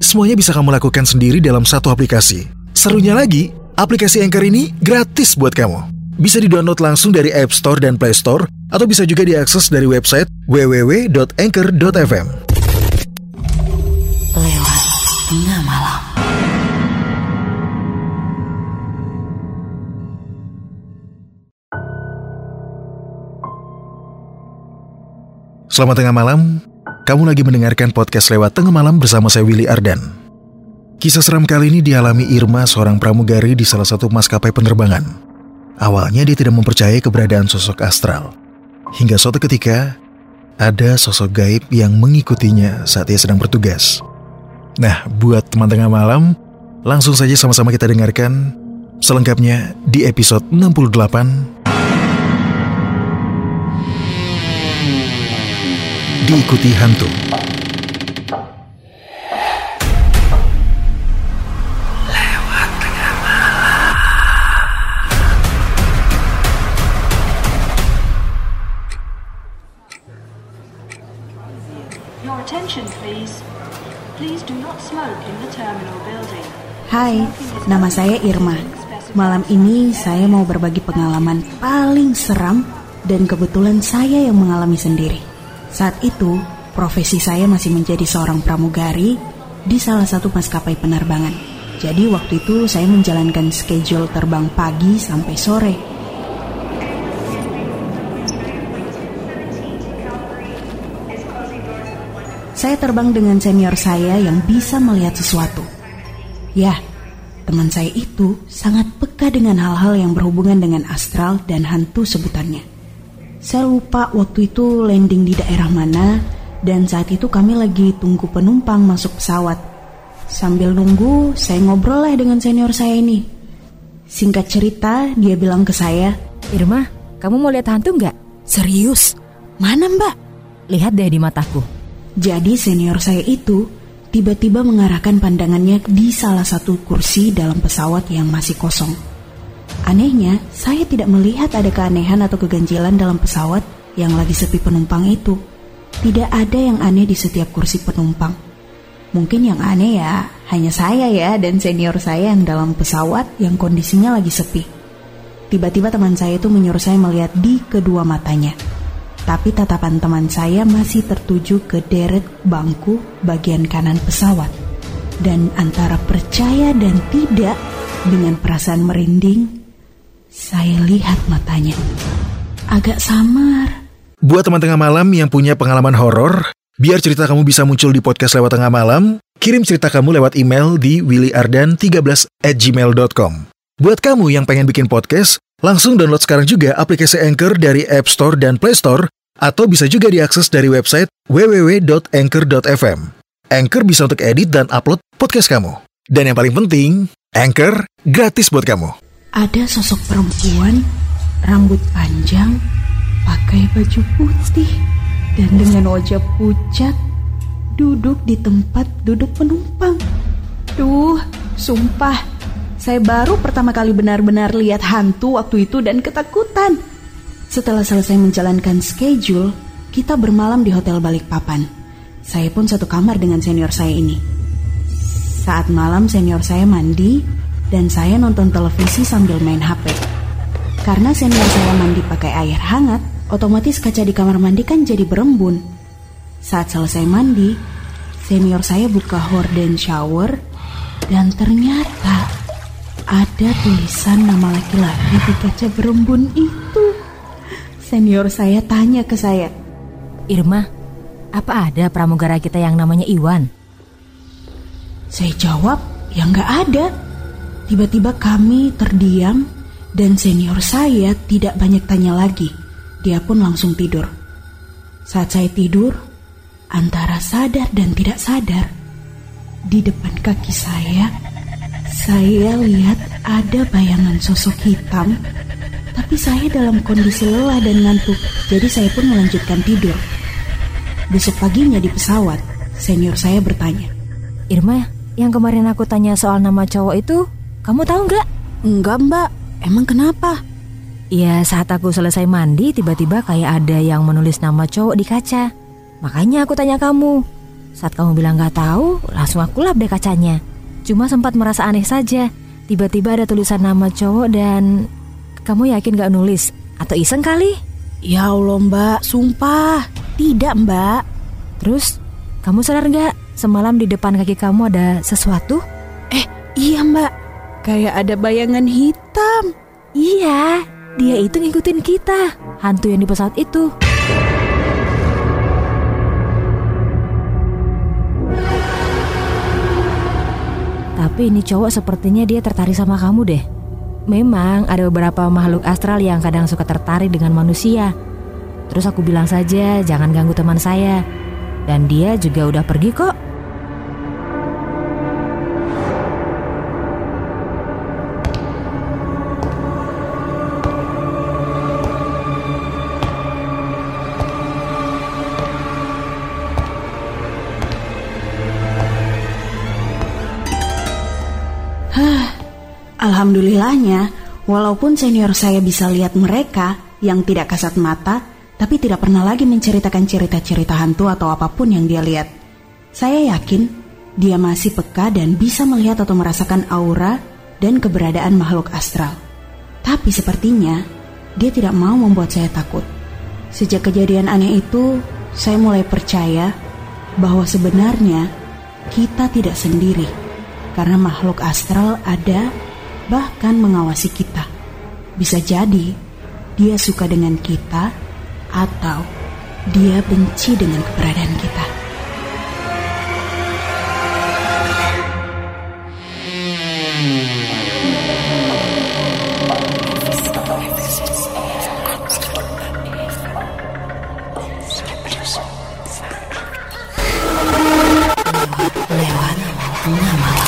semuanya bisa kamu lakukan sendiri dalam satu aplikasi. Serunya lagi, aplikasi Anchor ini gratis buat kamu. Bisa di-download langsung dari App Store dan Play Store, atau bisa juga diakses dari website www.anchor.fm. Lewat Tengah Malam. Selamat tengah malam, kamu lagi mendengarkan podcast lewat tengah malam bersama saya Willy Ardan. Kisah seram kali ini dialami Irma, seorang pramugari di salah satu maskapai penerbangan. Awalnya dia tidak mempercayai keberadaan sosok astral. Hingga suatu ketika, ada sosok gaib yang mengikutinya saat ia sedang bertugas. Nah, buat teman tengah malam, langsung saja sama-sama kita dengarkan selengkapnya di episode 68 Diikuti Hantu. Your attention, please. Please do not smoke in the terminal building. Hai, nama saya Irma. Malam ini saya mau berbagi pengalaman paling seram dan kebetulan saya yang mengalami sendiri. Saat itu, profesi saya masih menjadi seorang pramugari di salah satu maskapai penerbangan. Jadi waktu itu saya menjalankan schedule terbang pagi sampai sore. Saya terbang dengan senior saya yang bisa melihat sesuatu. Ya, teman saya itu sangat peka dengan hal-hal yang berhubungan dengan astral dan hantu sebutannya. Saya lupa waktu itu landing di daerah mana dan saat itu kami lagi tunggu penumpang masuk pesawat. Sambil nunggu, saya ngobrol lah dengan senior saya ini. Singkat cerita, dia bilang ke saya, Irma, kamu mau lihat hantu nggak? Serius? Mana mbak? Lihat deh di mataku. Jadi senior saya itu tiba-tiba mengarahkan pandangannya di salah satu kursi dalam pesawat yang masih kosong. Anehnya, saya tidak melihat ada keanehan atau keganjilan dalam pesawat yang lagi sepi penumpang itu. Tidak ada yang aneh di setiap kursi penumpang. Mungkin yang aneh ya hanya saya ya dan senior saya yang dalam pesawat yang kondisinya lagi sepi. Tiba-tiba teman saya itu menyuruh saya melihat di kedua matanya. Tapi tatapan teman saya masih tertuju ke deret bangku bagian kanan pesawat. Dan antara percaya dan tidak dengan perasaan merinding, saya lihat matanya. Agak samar. Buat teman tengah malam yang punya pengalaman horor, biar cerita kamu bisa muncul di podcast lewat tengah malam, kirim cerita kamu lewat email di willyardan13 at gmail.com. Buat kamu yang pengen bikin podcast, langsung download sekarang juga aplikasi Anchor dari App Store dan Play Store, atau bisa juga diakses dari website www.anchor.fm. Anchor bisa untuk edit dan upload podcast kamu. Dan yang paling penting, Anchor gratis buat kamu. Ada sosok perempuan, rambut panjang, pakai baju putih, dan dengan wajah pucat, duduk di tempat duduk penumpang. Duh, sumpah, saya baru pertama kali benar-benar lihat hantu waktu itu dan ketakutan. Setelah selesai menjalankan schedule, kita bermalam di Hotel Balikpapan. Saya pun satu kamar dengan senior saya ini. Saat malam senior saya mandi dan saya nonton televisi sambil main HP. Karena senior saya mandi pakai air hangat, otomatis kaca di kamar mandi kan jadi berembun. Saat selesai mandi, senior saya buka horden shower dan ternyata ada tulisan nama laki-laki di kaca berembun itu. Senior saya tanya ke saya, Irma, apa ada pramugara kita yang namanya Iwan? Saya jawab, ya nggak ada. Tiba-tiba kami terdiam dan senior saya tidak banyak tanya lagi. Dia pun langsung tidur. Saat saya tidur, antara sadar dan tidak sadar, Di depan kaki saya, saya lihat ada bayangan sosok hitam, tapi saya dalam kondisi lelah dan ngantuk, jadi saya pun melanjutkan tidur. Besok paginya di pesawat, senior saya bertanya, Irma, yang kemarin aku tanya soal nama cowok itu, kamu tahu nggak? Enggak mbak, emang kenapa? Ya saat aku selesai mandi tiba-tiba kayak ada yang menulis nama cowok di kaca. Makanya aku tanya kamu. Saat kamu bilang nggak tahu, langsung aku lap deh kacanya. Cuma sempat merasa aneh saja. Tiba-tiba ada tulisan nama cowok dan kamu yakin gak nulis? Atau iseng kali? Ya Allah mbak, sumpah. Tidak mbak. Terus kamu sadar nggak semalam di depan kaki kamu ada sesuatu? Eh iya mbak, kayak ada bayangan hitam. Iya, dia itu ngikutin kita. Hantu yang di pesawat itu. Tapi ini cowok sepertinya dia tertarik sama kamu deh. Memang ada beberapa makhluk astral yang kadang suka tertarik dengan manusia. Terus aku bilang saja jangan ganggu teman saya. Dan dia juga udah pergi kok. Alhamdulillahnya, walaupun senior saya bisa lihat mereka yang tidak kasat mata, tapi tidak pernah lagi menceritakan cerita-cerita hantu atau apa pun yang dia lihat. Saya yakin dia masih peka dan bisa melihat atau merasakan aura dan keberadaan makhluk astral. Tapi sepertinya dia tidak mau membuat saya takut. Sejak kejadian aneh itu, saya mulai percaya bahwa sebenarnya kita tidak sendiri karena makhluk astral ada bahkan mengawasi kita. Bisa jadi dia suka dengan kita, atau dia benci dengan keberadaan kita. Lewat.